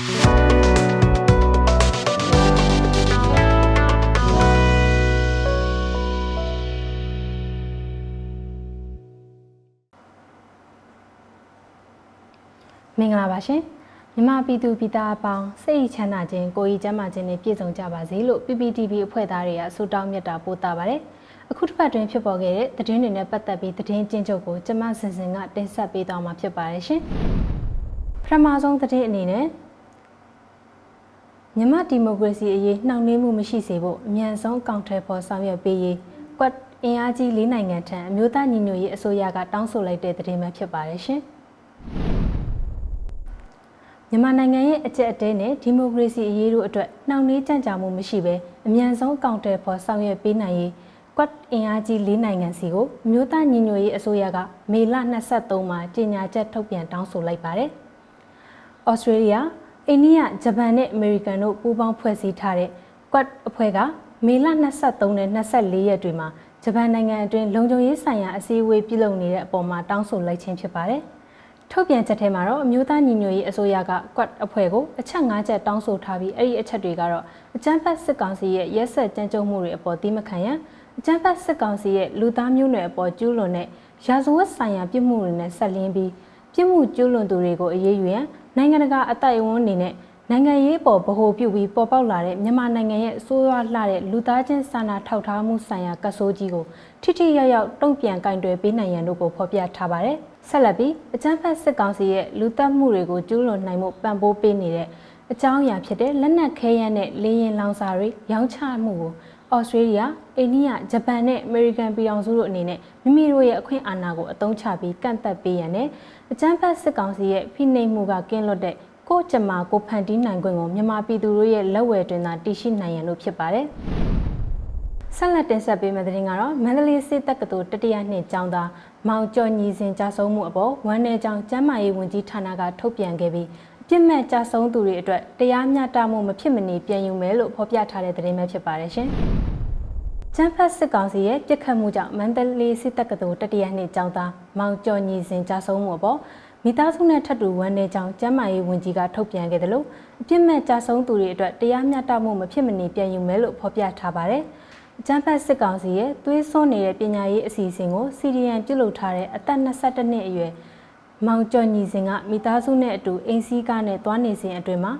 မင်္ဂလာပါရှင်မြမပြည်သူပြည်သားအပေါင်းစိတ်ချမ်းသာခြင်းကိုယ်ရည်ကျန်းမာခြင်းနဲ့ပြည့်စုံကြပါစေလို့ PPTV အဖွဲ့သားတွေကဆုတောင်းမြတ်တာပို့တာပါတယ်အခုတစ်ပတ်တွင်ဖြစ်ပေါ်ခဲ့တဲ့သတင်းတွေနဲ့ပတ်သက်ပြီးသတင်းကျဉ်းချုပ်ကိုကျမစင်စင်ကတင်ဆက်ပေးသွားမှာဖြစ်ပါတယ်ရှင်ပထမဆုံးသတင်းအနေနဲ့ မြန်မာဒီမိုကရေစီအရေးနှောင့်နှေးမှုမရှိစေဖို့အမြန်ဆုံးကောင်ထယ်ဖော်ဆောင်ရွက်ပေးရေးကွက်အင်အားကြီး၄နိုင်ငံထံအမျိုးသားညီညွတ်ရေးအစိုးရကတောင်းဆိုလိုက်တဲ့သတင်းပဲဖြစ်ပါတယ်ရှင်မြန်မာနိုင်ငံရဲ့အကျက်အတဲနဲ့ဒီမိုကရေစီအရေးတို့အတွက်နှောင့်နှေးကြန့်ကြာမှုမရှိဘဲအမြန်ဆုံးအကောင့်တယ်ဖော်ဆောင်ရွက်ပေးနိုင်ရေးကွက်အင်အားကြီး၄နိုင်ငံစီကိုအမျိုးသားညီညွတ်ရေးအစိုးရကမေလ23မှာကြေညာချက်ထုတ်ပြန်တောင်းဆိုလိုက်ပါတယ်။ဩစတြေးလျ၊ အိန္ဒိယ၊ဂျပန်နဲ့အမေရိကန်တို့ပူးပေါင်းဖွဲ့စည်းထားတဲ့ကွက်အဖွဲ့ကမေလ23နဲ့24ရက်တွေမှာဂျပန်နိုင်ငံအတွင်းလုံခြုံရေးဆိုင်ရာအစည်းအဝေးပြုလုပ်နေတဲ့အပေါ်မှာတောင်းဆိုလိုက်ခြင်းဖြစ်ပါတယ်။ထုတ်ပြန်ချက်ထဲမှာတော့အမျိုးသားညီညွတ်ရေးအစိုးရက quad အဖွဲ့ကိုအချက်၅ချက်တောင်းဆိုထားပြီးအဲ့ဒီအချက်တွေကတော့အကြမ်းဖက်စစ်ကောင်စီရဲ့ရက်ဆက်ကြမ်းကြုတ်မှုတွေအပေါ်တိမခံရန်အကြမ်းဖက်စစ်ကောင်စီရဲ့လူသားမျိုးနွယ်အပေါ်ကျူးလွန်တဲ့ရာဇဝတ်ဆိုင်ရာပြစ်မှုတွေနဲ့ဆက်လင်းပြီးပြစ်မှုကျူးလွန်သူတွေကိုအရေးယူရန် နိုင်ငံတကာအတိုက်အဝန်းအနေနဲ့နိုင်ငံရေးပေါ်ဗဟိုပြုပြီးပေါ်ပေါက်လာတဲ့မြန်မာနိုင်ငံရဲ့အစိုးရလှတဲ့လူသားချင်းစာနာထောက်ထားမှုဆိုင်ရာကဆိုးကြီးကိုထိထိရောက်ရောက်တုံ့ပြန်ကင်တွယ်ပေးနိုင်ရန်တို့ကိုဖော်ပြထားပါတယ်။ဆက်လက်ပြီးအကြမ်းဖက်စစ်ကောင်စီရဲ့လူသက်မှုတွေကိုကျူးလွန်နိုင်မှုပံ့ပိုးပေးနေတဲ့အကြောင်းအရာဖြစ်တဲ့လက်နက်ခဲယမ်းနဲ့လေရင်လောင်စာတွေရောင်းချမှုကို ဩစတြေးလျ၊အိန္ဒိယ၊ဂျပန်နဲ့အမေရိကန်ပြည်ထောင်စုတို့အနေနဲ့မိမိတို့ရဲ့အခွင့်အာဏာကိုအသုံးချပြီးကန့်သက်ပေးရန်နဲ့အကြမ်းဖက်စစ်ကောင်စီရဲ့ဖိနှိပ်မှုကကင်းလွတ်တဲ့ကိုကြမာကိုဖန်တီးနိုင်ခွင့်ကိုမြန်မာပြည်သူတို့ရဲ့လက်ဝယ်တွင်သာတည်ရှိနိုင်ရန်လို့ဖြစ်ပါတယ်။ဆက်လက်တင်ဆက်ပေးမယ့်သတင်းကတော့မန္တလေးစစ်တက္ကသိုလ်တတိယနှစ်ကျောင်းသားမောင်ကျော်ညီစင်ကြာဆုံးမှုအပေါ်ဝမ်းနယ်ကျောင်းကျမ်းမာရေးဝန်ကြီးဌာနကထုတ်ပြန်ခဲ့ပြီးအပြစ်မဲ့ကြာဆုံးသူတွေအတွက်တရားမျှတမှုမဖြစ်မနေပြန်ယူမယ်လို့ဖော်ပြထားတဲ့သတင်းပဲဖြစ်ပါတယ်ရှင်။ ကျန်းဖတ်စစ်ကောင်စီရဲ့ပြစ်ခတ်မှုကြောင့်မန္တလေးစစ်တက္ကသိုလ်တတိယနှစ်ကျောင်းသားမောင်ကျော်ညီစင်ကြာဆုံးမှုအပေါ်မိသားစုနဲ့ထပ်တူဝမ်းနယ်ကြောင်းကျမ်းမာရေးဝန်ကြီးကထုတ်ပြန်ခဲ့တယ်လို့အပြစ်မဲ့ကြာဆုံးသူတွေအတွက်တရားမျှတမှုမဖြစ်မနေပြန်ယူမယ်လို့ဖော်ပြထားပါတယ်။အကြမ်းဖက်စစ်ကောင်စီရဲ့သွေးစွန်းနေတဲ့ပညာရေးအစီအစဉ်ကိုစီရီယန်ပြုလုပ်ထားတဲ့အသက်22နှစ်အရွယ်မောင်ကျော်ညီစင်ကမိသားစုနဲ့အတူအိမ်စီးကားနဲ့သွားနေစဉ်အတွင်းမှာ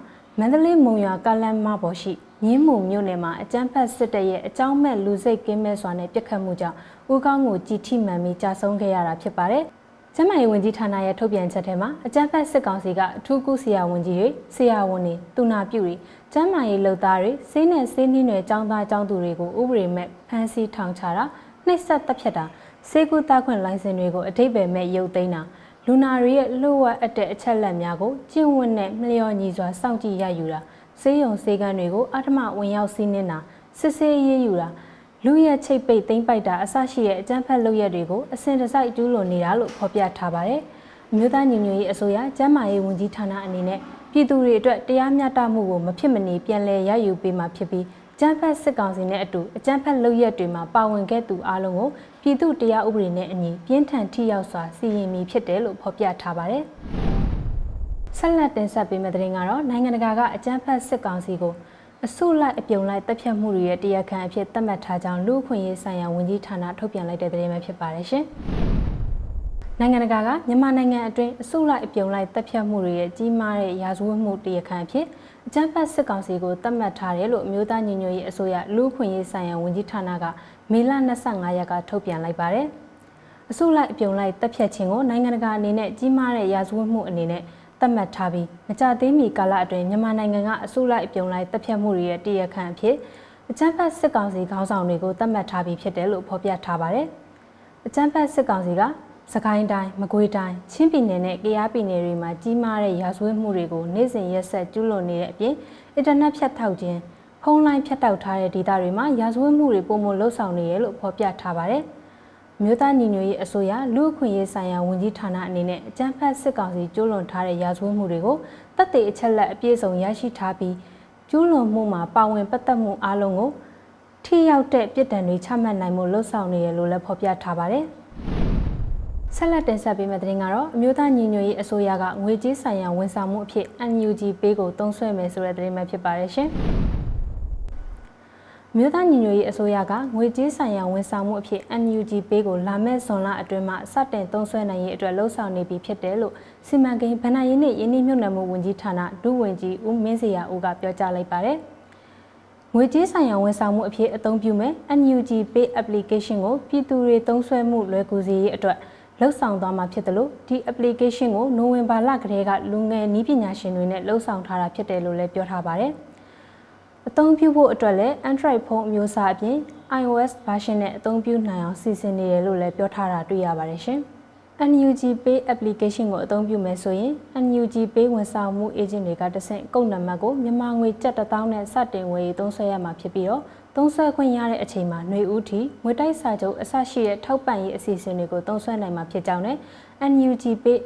မန္တလေးမုံရွာကားလမ်းမပေါ်ရှိမြင်းမှုမြို့နယ်မှာအကြမ်းဖက်စစ်တပ်ရဲ့အကြောင်းမဲ့လူစိတ်ကင်းမဲ့စွာနဲ့ပြစ်ခတ်မှုကြောင့်ဦးကောင်းကိုကြည်ထိမှန်ပြီးကြာဆုံးခဲ့ရတာဖြစ်ပါတယ်။ကျမရေးဝန်ကြီးဌာနရဲ့ထုတ်ပြန်ချက်ထဲမှာအကြမ်းဖက်စစ်ကောင်စီကအထူးကုဆရာဝန်ကြီးတွေဆရာဝန်တွေတူနာပြုတွေကျမရေးလုပ်သားတွေစေးနဲ့စေးနှင်းတွေចောင်းသားចောင်းသူတွေကိုဥပဒေမဲ့ဖမ်းဆီးထောင်ချတာနှိပ်စက်တပ်ဖြတ်တာစေကူတာခွင့်လိုင်စင်တွေကိုအထိပ္ပယ်မဲ့ရုပ်သိမ်းတာ လူနာတွေရဲ့လှုပ်ဝက်အပ်တဲ့အချက်လက်များကိုကျင့်ဝတ်နဲ့မလျော်ညီစွာစောင့်ကြည့်ရယူတာစေယုံစေကန်းတွေကိုအထမဝင်ရောက်စီးနင်းတာစစ်ဆေးရေးယူတာလူရဲ့ချိတ်ပိတ်သိမ့်ပိုက်တာအဆရှိတဲ့အကြမ်းဖက်လုပ်ရက်တွေကိုအစဉ်တစိုက်ကျူးလွန်နေတာလို့ဖော်ပြထားပါတယ်။မြို့သားညီညွတ်ရေးအစိုးရကျန်းမာရေးဝန်ကြီးဌာနအနေနဲ့ပြည်သူတွေအတွက်တရားမျှတမှုကိုမဖြစ်မနေပြန်လည်ရယူပေးမှာဖြစ်ပြီး ကျန်းဖက်စစ်ကောင်စီနဲ့အတူအကြမ်းဖက်လုပ်ရက်တွေမှာပါဝင်ခဲ့သူအလုံးကိုပြည်သူတရားဥပဒေနဲ့အညီပြင်းထန်ထိရောက်စွာစီရင်မည်ဖြစ်တယ်လို့ဖော်ပြထားပါတယ်။ဆက်လက်တင်ဆက်ပေးမယ့်သတင်းကတော့နိုင်ငံတကာကအကြမ်းဖက်စစ်ကောင်စီကိုအစုလိုက်အပြုံလိုက်တပ်ဖြတ်မှုတွေရဲ့တရားခံအဖြစ်သတ်မှတ်ထားကြောင်းလူ့အခွင့်အရေးဆိုင်ရာဝန်ကြီးဌာနထုတ်ပြန်လိုက်တဲ့သတင်းပဲဖြစ်ပါတယ်ရှင်။ နိုင်ငံတကာကမြန်မာနိုင်ငံအတွင်းအစုလိုက်အပြုံလိုက်တပ်ဖြတ်မှုတွေရဲ့ကြီးမားတဲ့ရာဇဝတ်မှုတရားခံအဖြစ်အကြမ်းဖက်စစ်ကောင်စီကိုသတ်မှတ်ထားတယ်လို့အမျိုးသားညီညွတ်ရေးအစိုးရလူ့အခွင့်အရေးဆိုင်ရာဝန်ကြီးဌာနကမေလ25ရက်ကထုတ်ပြန်လိုက်ပါတယ်။အစုလိုက်အပြုံလိုက်တပ်ဖြတ်ခြင်းကိုနိုင်ငံတကာအနေနဲ့ကြီးမားတဲ့ရာဇဝတ်မှုအနေနဲ့သတ်မှတ်ထားပြီးမကြသေးမီကာလအတွင်းမြန်မာနိုင်ငံကအစိုးလိုက်အပြုံလိုက်တပ်ဖြတ်မှုတွေရဲ့တရားခံအဖြစ်အကြမ်းဖက်စစ်ကောင်စီခေါင်းဆောင်တွေကိုသတ်မှတ်ထားပြီးဖြစ်တယ်လို့ဖော်ပြထားပါတယ်။အကြမ်းဖက်စစ်ကောင်စီက စကိုင်းတိုင်းမကွေးတိုင်းချင်းပြည်နယ်နဲ့ကယားပြည်နယ်တွေမှာကြီးမားတဲ့ရာဇဝတ်မှုတွေကိုနေ့စဉ်ရက်ဆက်ကျူးလွန်နေတဲ့အပြင်အင်တာနက်ဖြတ်တောက်ခြင်းဖုန်းလိုင်းဖြတ်တောက်ထားတဲ့ဒေသတွေမှာရာဇဝတ်မှုတွေပုံမလှုပ်ဆောင်နေရလို့ဖော်ပြထားပါတယ်။မြို့သားညီညွတ်ရေးအစိုးရလူ့အခွင့်အရေးဆိုင်ရာဝန်ကြီးဌာနအနေနဲ့အကြမ်းဖက်စစ်ကောင်စီကျူးလွန်ထားတဲ့ရာဇဝတ်မှုတွေကိုတပ်တွေအချက်လက်အပြည့်စုံရရှိထားပြီးကျူးလွန်မှုမှာပါဝင်ပတ်သက်မှုအလုံးကိုထိရောက်တဲ့ပြစ်ဒဏ်တွေချမှတ်နိုင်မှုလှုံ့ဆော်နေရလို့လည်းဖော်ပြထားပါတယ်။စ ဆက်လက်တင်ဆက်ပေးမယ့်သတင်းကတော့အမျိုးသားညီညွတ်ရေးအစိုးရကငွေကြေးဆိုင်ရာဝန်ဆောင်မှုအဖြစ် NUG ပေးကိုတုံးဆွဲမယ်ဆိုတဲ့သတင်းပဲဖြစ်ပါတယ်ရှင်။မြို့သားညီညွတ်ရေးအစိုးရကငွေကြေးဆိုင်ရာဝန်ဆောင်မှုအဖြစ် NUG ပေးကိုလာမယ့်ဇွန်လအတွင်းမှာစတင်သုံးစွဲနိုင်ရေးအတွက်လှုံ့ဆော်နေပြီဖြစ်တယ်လို့စီမံကိန်းဗဏ္ဍာရေးနှင့်ယင်းနှိမ့်မြုပ်နှံမှုဝန်ကြီးဌာနဒုဝန်ကြီးဦးမင်းစရာဦးကပြောကြားလိုက်ပါတယ်။ငွေကြေးဆိုင်ရာဝန်ဆောင်မှုအဖြစ်အသုံးပြုမဲ့ NUG Pay application ကိုပြည်သူတွေသုံးစွဲမှုလွယ်ကူစေရေးအတွက် လှုပ်ဆောင်သွားမှာဖြစ်တယ်လို့ဒီ application ကိုနိုဝင်ဘာလကတည်းကလူငယ်နည်းပညာရှင်တွေနဲ့လှုပ်ဆောင်ထားတာဖြစ်တယ်လို့လည်းပြောထားပါတယ်။အသုံးပြုဖို့အတွက်လည်း Android ဖုန်းအမျိုးအစားအပြင် iOS version နဲ့အသုံးပြုနိုင်အောင်စီစဉ်နေတယ်လို့လည်းပြောထားတာတွေ့ရပါတယ်ရှင်။ NUG Pay application ကိုအသုံးပြုမယ်ဆိုရင် NUG Pay ဝန်ဆောင်မှု agent တွေကတဆင့်ကုတ်နံပါတ်ကိုမြန်မာငွေကျပ်1000နဲ့စတင်ဝယ်သုံးစွဲရမှာဖြစ်ပြီးတော့သုံးစွဲခွင့်ရတဲ့အချိန်မှာຫນွေဦးထီငွေတိုက်စာချုပ်အစရှိတဲ့ထောက်ပံ့ရေးအစီအစဉ်တွေကိုသုံးစွဲနိုင်မှာဖြစ်ကြောင်းနဲ့ NUG Pay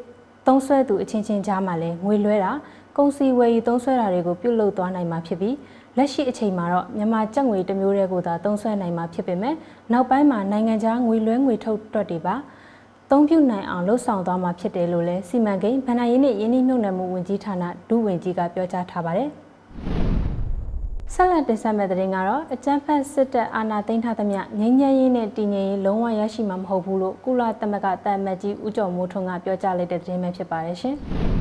သုံးစွဲသူအချင်းချင်းကြားမှာလည်းငွေလွှဲတာကုန်စည်ဝယ်ယူသုံးစွဲတာတွေကိုပြုလုပ်သွားနိုင်မှာဖြစ်ပြီးလက်ရှိအချိန်မှာတော့မြန်မာကျပ်ငွေတစ်မျိုးတည်းကိုသာသုံးစွဲနိုင်မှာဖြစ်ပေမဲ့နောက်ပိုင်းမှာနိုင်ငံခြားငွေလွှဲငွေထုတ်တွက်တွေပါ သုံးပြုနိုင်အောင်လှုပ်ဆောင်သွားမှာဖြစ်တယ်လို့လည်းစီမံကိန်းဗဏ္ဍာရေးနှင့်ယင်းနှိမ့်မြုပ်နှံမှုဝန်ကြီးဌာနဒုဝန်ကြီးကပြောကြားထားပါတယ်။ဆက်လက်တင်ဆက်မယ့်သတင်းကတော့အကြမ်းဖက်စစ်တပ်အာဏာသိမ်းထားသမျှငြိမ်းချမ်းရေးနဲ့တည်ငြိမ်ရေးလုံးဝရရှိမှာမဟုတ်ဘူးလို့ကုလသမဂ္ဂတာမတ်ကြီးဦးကျော်မိုးထွန်းကပြောကြားလိုက်တဲ့သတင်းပဲဖြစ်ပါတယ်ရှင်။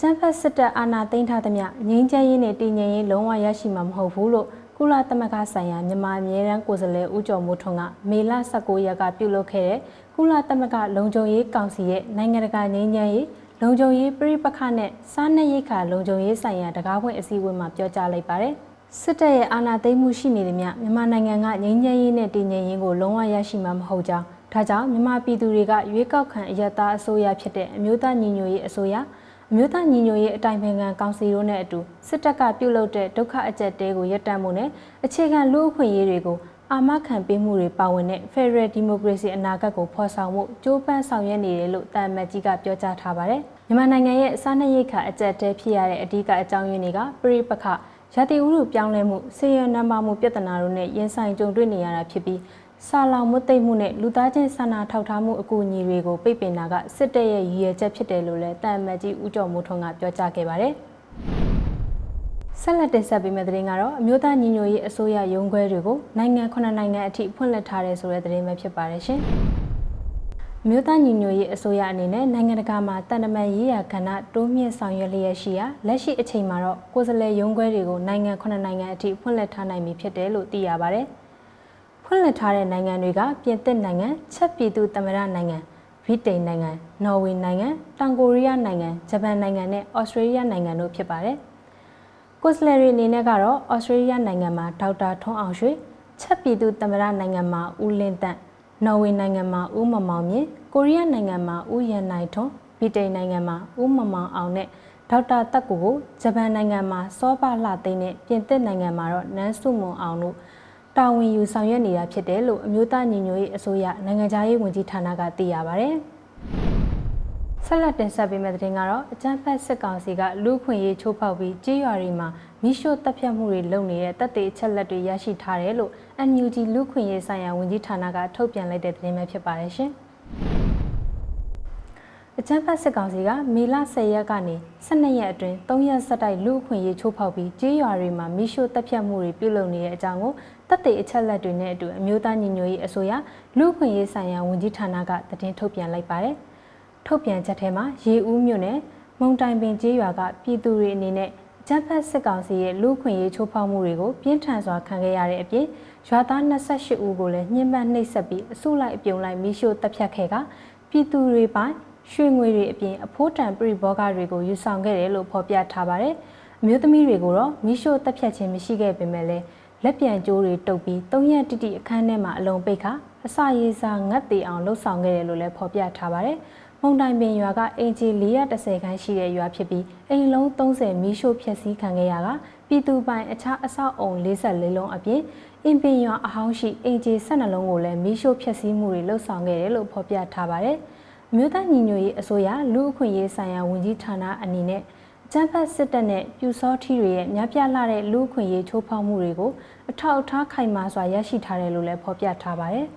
ကျန်းဖက်စစ်တပ်အာဏာသိမ်းထားသမျှငြိမ်းချမ်းရေးနဲ့တည်ငြိမ်ရေးလုံးဝရရှိမှာမဟုတ်ဘူးလို့ ကုလသမဂ္ဂဆိုင်ရာမြန်မာအမြဲတမ်းကိုယ်စားလှယ်ဦးကျော်မိုးထွန်းကမေလ19ရက်ကပြုလုပ်ခဲ့တဲ့ကုလသမဂ္ဂလုံခြုံရေးကောင်စီရဲ့နိုင်ငံတကာငြိမ်းချမ်းရေးလုံခြုံရေးပြိပခနဲ့စားနပ်ရိက္ခာလုံခြုံရေးဆိုင်ရာတကားဖွင့်အစည်းအဝေးမှာပြောကြားလိုက်ပါတယ်။စစ်တပ်ရဲ့အာဏာသိမ်းမှုရှိနေသည်မြမြန်မာနိုင်ငံကငြိမ်းချမ်းရေးနဲ့တည်ငြိမ်ရေးကိုလုံးဝရရှိမှာမဟုတ်ကြောင်းဒါကြောင့်မြန်မာပြည်သူတွေကရွေးကောက်ခံအယက်သားအစိုးရဖြစ်တဲ့အမျိုးသားညီညွတ်ရေးအစိုးရ အမျိုးသားညီညွတ်ရေးအတိုင်ပင်ခံကောင်စီတို့နဲ့အတူစစ်တပ်ကပြုလုပ်တဲ့ဒုက္ခအကြက်တဲကိုရပ်တန့်မှုနဲ့အခြေခံလူ့အခွင့်အရေးတွေကိုအာမခံပေးမှုတွေပါဝင်တဲ့ Federal Democracy အနာဂတ်ကိုဖော်ဆောင်မှုကြိုးပမ်းဆောင်ရွက်နေတယ်လို့တာမတ်ကြီးကပြောကြားထားပါတယ်။မြန်မာနိုင်ငံရဲ့စားနပ်ရိက္ခာအကြက်တဲဖြစ်ရတဲ့အဓိကအကြောင်းရင်းတွေကပြည်ပခရာသီဥတုပြောင်းလဲမှုဆေးရနံပါမှုပြဿနာတို့နဲ့ရင်ဆိုင်ကြုံတွေ့နေရတာဖြစ်ပြီး စာလောင်မွတ်သိမ့်မှုနဲ့လူသားချင်းစာနာထောက်ထားမှုအကူအညီတွေကိုပိတ်ပင်တာကစစ်တပ်ရဲ့ရည်ရွယ်ချက်ဖြစ်တယ်လို့လည်းတန်အမတ်ကြီးဦးကျော်မိုးထွန်းကပြောကြားခဲ့ပါတယ်။ဆက်လက်တင်ဆက်ပေးမယ့်သတင်းကတော့အမျိုးသားညီညွတ်ရေးအစိုးရရုံးခွဲတွေကိုနိုင်ငံခုနှစ်နိုင်ငံအထိဖွင့်လှစ်ထားတယ်ဆိုတဲ့သတင်းပဲဖြစ်ပါတယ်ရှင်။မြို့သားညီညွတ်ရေးအစိုးရအနေနဲ့နိုင်ငံတကာမှာတန်တမာရေးရာကဏ္ဍတိုးမြင့်ဆောင်ရွက်လျက်ရှိရာလက်ရှိအချိန်မှာတော့ကိုယ်စားလှယ်ရုံးခွဲတွေကိုနိုင်ငံခုနှစ်နိုင်ငံအထိဖွင့်လှစ်ထားနိုင်ပြီဖြစ်တယ်လို့သိရပါတယ်။ ဖွင့်လှစ်ထားတဲ့နိုင်ငံတွေကပြင်သစ်နိုင်ငံချက်ပြည်သူသမ္မတနိုင်ငံဗြိတိန်နိုင်ငံနော်ဝေနိုင်ငံတောင်ကိုရီးယားနိုင်ငံဂျပန်နိုင်ငံနဲ့ဩစတြေးလျနိုင်ငံတို့ဖြစ်ပါတယ်။ကိုစလရီအနေနဲ့ကတော့ဩစတြေးလျနိုင်ငံမှာဒေါက်တာထွန်းအောင်ရွှေချက်ပြည်သူသမ္မတနိုင်ငံမှာဦးလင်းတန့်နော်ဝေနိုင်ငံမှာဦးမမောင်မြင့်ကိုရီးယားနိုင်ငံမှာဦးရန်နိုင်ထွန်းဗြိတိန်နိုင်ငံမှာဦးမမောင်အောင်နဲ့ဒေါက်တာတက်ကိုကိုဂျပန်နိုင်ငံမှာစောပလှသိန်းနဲ့ပြင်သစ်နိုင်ငံမှာတော့နန်းစုမွန်အောင်တို့ တာဝန်ယူဆောင်ရွက်နေတာဖြစ်တယ်လို့အမျိုးသားညီညွတ်ရေးအစိုးရနိုင်ငံခြားရေးဝန်ကြီးဌာနကသိရပါဗျ။ဆက်လက်တင်ဆက်ပေးမယ့်သတင်းကတော့အကြမ်းဖက်စစ်ကောင်စီကလူခွင့်ရေးချိုးဖောက်ပြီးကြေးရွာတွေမှာမိရှို့တပ်ဖြတ်မှုတွေလုပ်နေတဲ့တပ်တွေအချက်လက်တွေရရှိထားတယ်လို့ NUG လူခွင့်ရေးဆိုင်ရာဝန်ကြီးဌာနကထုတ်ပြန်လိုက်တဲ့သတင်းပဲဖြစ်ပါတယ်ရှင်။ အကြမ်းဖက်စစ်ကောင်စီကမေလ10ရက်ကနေ12ရက်အတွင်း3ရက်ဆက်တိုက်လူအခွင့်ရေးချိုးဖောက်ပြီးကြေးရွာတွေမှာမိရှို့တပ်ဖြတ်မှုတွေပြုလုပ်နေတဲ့အကြောင်းကိုတပ်တွေအချက်လက်တွေနဲ့အတူအမျိုးသားညီညွတ်ရေးအစိုးရလူ့အခွင့်အရေးဆိုင်ရာဝန်ကြီးဌာနကသတင်းထုတ်ပြန်လိုက်ပါတယ်။ထုတ်ပြန်ချက်ထဲမှာရေဦးမြို့နယ်မုံတိုင်ပင်ကျေးရွာကပြည်သူတွေအနေနဲ့ဂျမ်ဖတ်စစ်ကောင်စီရဲ့လူ့အခွင့်အရေးချိုးဖောက်မှုတွေကိုပြင်းထန်စွာခံခဲ့ရတဲ့အပြင်ရွာသား28ဦးကိုလည်းညှဉ်းပန်းနှိပ်စက်ပြီးအစုလိုက်အပြုံလိုက်မိရှို့တပ်ဖြတ်ခဲ့ကပြည်သူတွေပိုင်း ရွှေငွေတွေအပြင်အဖိုးတန်ပြည်ဘောဂတွေကိုယူဆောင်ခဲ့တယ်လို့ဖော်ပြထားပါတယ်။အမျိုးသမီးတွေကိုတော့မိရှို့တပ်ဖြတ်ခြင်းမရှိခဲ့ပေမဲ့လည်းလက်ပြန်ကြိုးတွေတုပ်ပြီး၃ရက်တိတိအခန်းထဲမှာအလုံးပိတ်ခါအစာရေးစားငတ်တေအောင်လှုပ်ဆောင်ခဲ့တယ်လို့လည်းဖော်ပြထားပါတယ်။မုံတိုင်ပင်ရွာကအင်ဂျီ430ခန်းရှိတဲ့ရွာဖြစ်ပြီးအိမ်လုံး30မီးရှို့ဖျက်ဆီးခံခဲ့ရတာပြည်သူပိုင်အခြားအဆောက်အုံ44လုံးအပြင်အင်ပင်ရွာအဟောင်းရှိအင်ဂျီ12လုံးကိုလည်းမီးရှို့ဖျက်ဆီးမှုတွေလှုပ်ဆောင်ခဲ့တယ်လို့ဖော်ပြထားပါတယ်။ မြို့သားညီညွတ်ရေးအစိုးရလူအခွင့်ရေးဆိုင်ရာဝန်ကြီးဌာနအနေနဲ့ကျန်းဖတ်စစ်တပ်နဲ့ပြူစောထီတွေရဲ့များပြားလာတဲ့လူ့အခွင့်အရေးချိုးဖောက်မှုတွေကိုအထောက်အထားခိုင်မာစွာရရှိထားတယ်လို့လည်းဖော်ပြထားပါတယ်။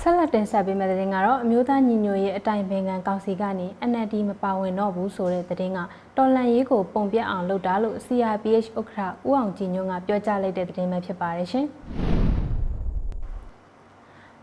ဆက်လက်တင်ဆက်ပေးမယ့်သတင်းကတော့အမျိုးသားညီညွတ်ရေးအတိုင်ပင်ခံကောင်စီကနေ NLD မပါဝင်တော့ဘူးဆိုတဲ့သတင်းကတော်လန်ရေးကိုပုံပြအောင်လုပ်တာလို့ CRPH ဥက္ကဋ္ဌဦးအောင်ကြည်ညွန့်ကပြောကြားလိုက်တဲ့သတင်းပဲဖြစ်ပါတယ်ရှင်။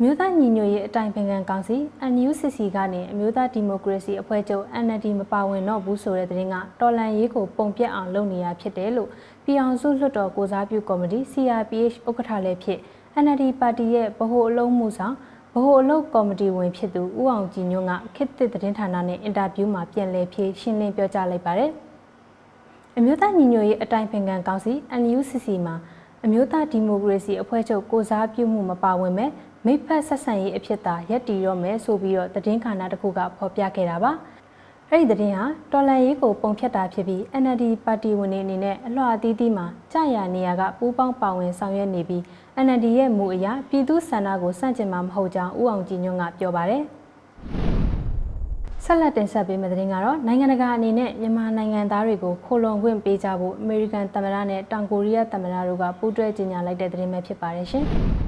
မြို့သားညီညွတ်ရေးအတိုင်ပင်ခံကောင်စီ NUCC ကနေအမျိုးသားဒီမိုကရေစီအဖွဲ့ချုပ် NLD မပါဝင်တော့ဘူးဆိုတဲ့သတင်းကတော်လန်ရေးကိုပုံပြအောင်လုပ်နေရဖြစ်တယ်လို့ပြည်အောင်စုလွှတ်တော်ကိုစားပြုကော်မတီ CRPH ဥက္ကဋ္ဌလည်းဖြစ် NLD ပါတီရဲ့ဗဟိုအလုံးမှုဆောင်ဗဟိုအလုပ်ကော်မတီဝင်ဖြစ်သူဦးအောင်ကြည်ညွန့်ကခေတ်သစ်သတင်းဌာနနဲ့အင်တာဗျူးမှာပြန်လည်ဖြေရှင်းလင်းပြောကြားလိုက်ပါတယ်။အမျိုးသားညီညွတ်ရေးအတိုင်ပင်ခံကောင်စီ NUCC မှာအမျိုးသားဒီမိုကရေစီအဖွဲ့ချုပ်ကိုစားပြုမှုမပါဝင်မဲ့ မိဖက်ဆက်ဆံရေးအဖြစ်သာရက်တည်ရောမယ်ဆိုပြီးတော့သတင်းခါနာတစ်ခုကဖော်ပြခဲ့တာပါ။အဲ့ဒီသတင်းဟာတော်လန်ရေးကိုပုံဖြတ်တာဖြစ်ပြီး NLD ပါတီဝင်တွေအနေနဲ့အလှအသီးသီးမှာကြာရနေရကပူးပေါင်းပါဝင်ဆောင်ရွက်နေပြီး NLD ရဲ့မူအရပြည်သူစန္ဒကိုစန့်ကျင်မှာမဟုတ်ကြောင်းဦးအောင်ကြည်ညွန့်ကပြောပါတယ်။ဆက်လက်တင်ဆက်ပေးမယ့်သတင်းကတော့နိုင်ငံတကာအနေနဲ့မြန်မာနိုင်ငံသားတွေကိုခိုလုံခွင့်ပေးကြဖို့အမေရိကန်သမ္မတနဲ့တောင်ကိုရီးယားသမ္မတတို့ကပူးတွဲကြေညာလိုက်တဲ့သတင်းပဲဖြစ်ပါတယ်ရှင်။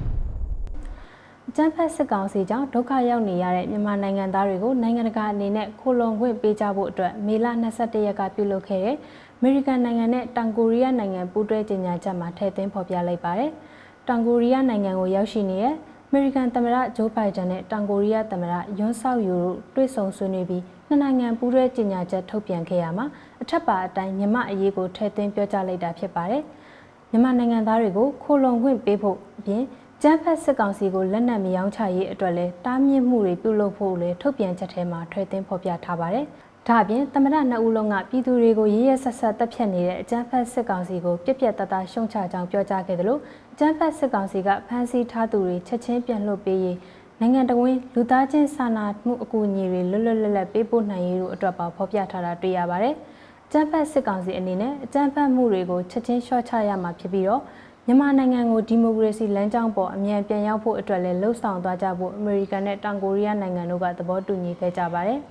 အကြမ်းဖက်စစ်ကောင်စီကြောင့်ဒုက္ခရောက်နေရတဲ့မြန်မာနိုင်ငံသားတွေကိုနိုင်ငံတကာအနေနဲ့ခိုလုံခွင့်ပေးကြဖို့အတွက်မေလ22ရက်ကပြုလုပ်ခဲ့တဲ့အမေရိကန်နိုင်ငံနဲ့တောင်ကိုရီးယားနိုင်ငံပူးတွဲကြေညာချက်မှာထည့်သွင်းဖော်ပြလိုက်ပါတယ်။တောင်ကိုရီးယားနိုင်ငံကိုရောက်ရှိနေတဲ့အမေရိကန်သမ္မတဂျိုးဘိုင်ဒန်နဲ့တောင်ကိုရီးယားသမ္မတယွန်းဆောက်ယူတို့တွေ့ဆုံဆွေးနွေးပြီးနှစ်နိုင်ငံပူးတွဲကြေညာချက်ထုတ်ပြန်ခဲ့ရမှာအထက်ပါအတိုင်းမြမအရေးကိုထည့်သွင်းပြောကြားလိုက်တာဖြစ်ပါတယ်။မြန်မာနိုင်ငံသားတွေကိုခိုလုံခွင့်ပေးဖို့အပြင် ကျန်းဖက်စစ်ကောင်စီကိုလက်နက်မရောင်းချရေးအတွက်လည်းတားမြစ်မှုတွေပြုလုပ်ဖို့လည်းထုတ်ပြန်ချက်ထဲမှာထည့်သွင်းဖော်ပြထားပါတယ်။ဒါအပြင်သမရနှစ်ဦးလုံးကပြည်သူတွေကိုရရဆက်ဆက်တပ်ဖြတ်နေတဲ့အကြမ်းဖက်စစ်ကောင်စီကိုပြက်ပြက်တတရှုံချကြောင်းပြောကြားခဲ့တယ်လို့အကြမ်းဖက်စစ်ကောင်စီကဖမ်းဆီးထားသူတွေချက်ချင်းပြန်လွှတ်ပေးရေးနိုင်ငံတော်ဝင်လူသားချင်းစာနာမှုအကူအညီတွေလွတ်လွတ်လပ်လပ်ပေးပို့နိုင်ရေးတို့အတွက်ပါဖော်ပြထားတာတွေ့ရပါတယ်။ကျန်းဖက်စစ်ကောင်စီအနေနဲ့အကြမ်းဖက်မှုတွေကိုချက်ချင်းလျှော့ချရမှာဖြစ်ပြီးတော့ မြန်မာနိုင်ငံကိုဒီမိုကရေစီလမ်းကြောင်းပေါ်အမြန်ပြန်ရောက်ဖို့အတွက်လည်းလှုံ့ဆော်သွားကြဖို့အမေရိကန်နဲ့တောင်ကိုရီးယားနိုင်ငံတို့ကသဘောတူညီခဲ့ကြပါတယ်။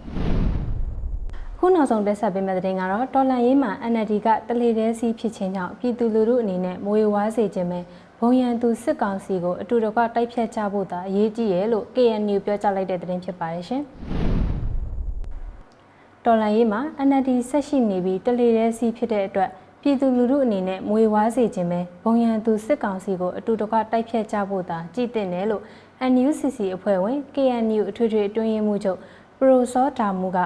ခုနောက်ဆုံးတက်ဆက်ပေးမယ့်သတင်းကတော့တော်လန်ရေးမှာ NLD ကတလေတဲစီဖြစ်ခြင်းကြောင့်ပြည်သူလူထုအနေနဲ့မွေဝါးစေခြင်းပဲဘုံရန်သူစစ်ကောင်စီကိုအတူတကွတိုက်ဖြတ်ကြဖို့သာအရေးကြီးရဲ့လို့ KNU ပြောကြားလိုက်တဲ့သတင်းဖြစ်ပါတယ်ရှင်။တော်လန်ရေးမှာ NLD ဆက်ရှိနေပြီးတလေတဲစီဖြစ်တဲ့အတွက် ပြည်သူလူထုအနေနဲ့မွေဝါးစေခြင်းပဲဘုံရန်သူစစ်ကောင်စီကိုအတူတကွတိုက်ဖြတ်ကြဖို့သာကြည်တင်တယ်လို့ NUCC အဖွဲ့ဝင် KNU အထွေထွေအတွင်းရေးမှူးချုပ်ပရိုစောဒါမူက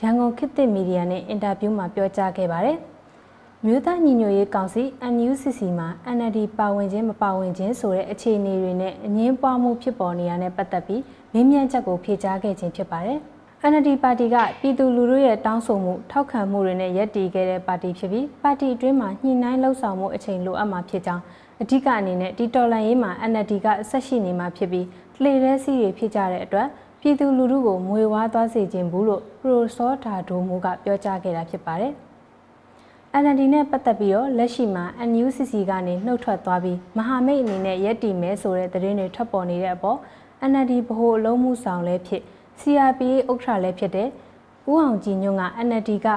ရန်ကုန်ခေတ်သစ်မီဒီယာနဲ့အင်တာဗျူးမှာပြောကြားခဲ့ပါတယ်။မြို့သားညီညွတ်ရေးကောင်စီ NUCC မှာ NLD ပါဝင်ခြင်းမပါဝင်ခြင်းဆိုတဲ့အခြေအနေတွေနဲ့အငင်းပွားမှုဖြစ်ပေါ်နေရတဲ့ပတ်သက်ပြီးမေးမြန်းချက်ကိုဖြေကြားခဲ့ခြင်းဖြစ်ပါတယ်။ NLD ပါတီကပြည်သူလူထုရဲ့တောင်းဆိုမှုထောက်ခံမှုတွေနဲ့ရပ်တည်ခဲ့တဲ့ပါတီဖြစ်ပြီးပါတီအတွင်းမှာညှိနှိုင်းလှုပ်ဆောင်မှုအချိန်လိုအပ်မှာဖြစ်ကြောင်းအဓိကအနေနဲ့ဒီတော်လန်ရေးမှာ NLD ကဆက်ရှိနေမှာဖြစ်ပြီးလှေရဲစီးတွေဖြစ်ကြတဲ့အတွက်ပြည်သူလူထုကိုမွေဝါးသွားစေခြင်းဘူးလို့ပရိုစောဒါဒိုမိုကပြောကြားခဲ့တာဖြစ်ပါတယ်။ NLD နဲ့ပတ်သက်ပြီးတော့လက်ရှိမှာ NUCC ကနေနှုတ်ထွက်သွားပြီးမဟာမိတ်အနေနဲ့ရက်တည်မဲဆိုတဲ့သတင်းတွေထွက်ပေါ်နေတဲ့အပေါ် NLD ဗဟိုအလုံးမှုဆောင်လည်းဖြစ် CRPA ဥက္ကဋ္ဌလည်းဖြစ်တဲ့ဦးအောင်ကြည်ညွန့်က NLD က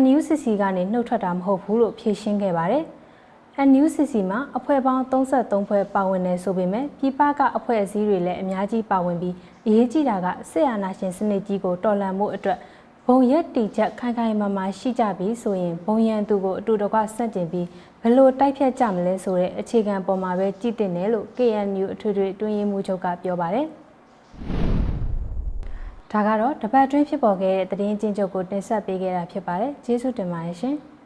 NUCC ကနေနှုတ်ထွက်တာမဟုတ်ဘူးလို့ဖြေရှင်းခဲ့ပါတယ်။ NUCC မှာအဖွဲ့ပေါင်း33ဖွဲ့ပါဝင်နေဆိုပေမဲ့ပြည်ပကအဖွဲ့အစည်းတွေလည်းအများကြီးပါဝင်ပြီးအရေးကြီးတာကစစ်အာဏာရှင်စနစ်ကြီးကိုတော်လှန်မှုအတွက်ဘုံရက်တီချက်ခိုင်ခိုင်မာမာရှိကြပြီဆိုရင်ဘုံရန်သူကိုအတူတကွဆန့်ကျင်ပြီးဘယ်လိုတိုက်ဖြတ်ကြမလဲဆိုတဲ့အခြေခံပေါ်မှာပဲကြည့်တင်တယ်လို့ KNU အထွေထွေတွင်းရေးမှူးချုပ်ကပြောပါတယ်။ ဒါကတော့တပတ်တွင်းဖြစ်ပေါ်ခဲ့တဲ့သတင်းချင်းချုပ်ကိုတင်ဆက်ပေးခဲ့တာဖြစ်ပါတယ်။ကျေးဇူးတင်ပါတယ်ရှင်။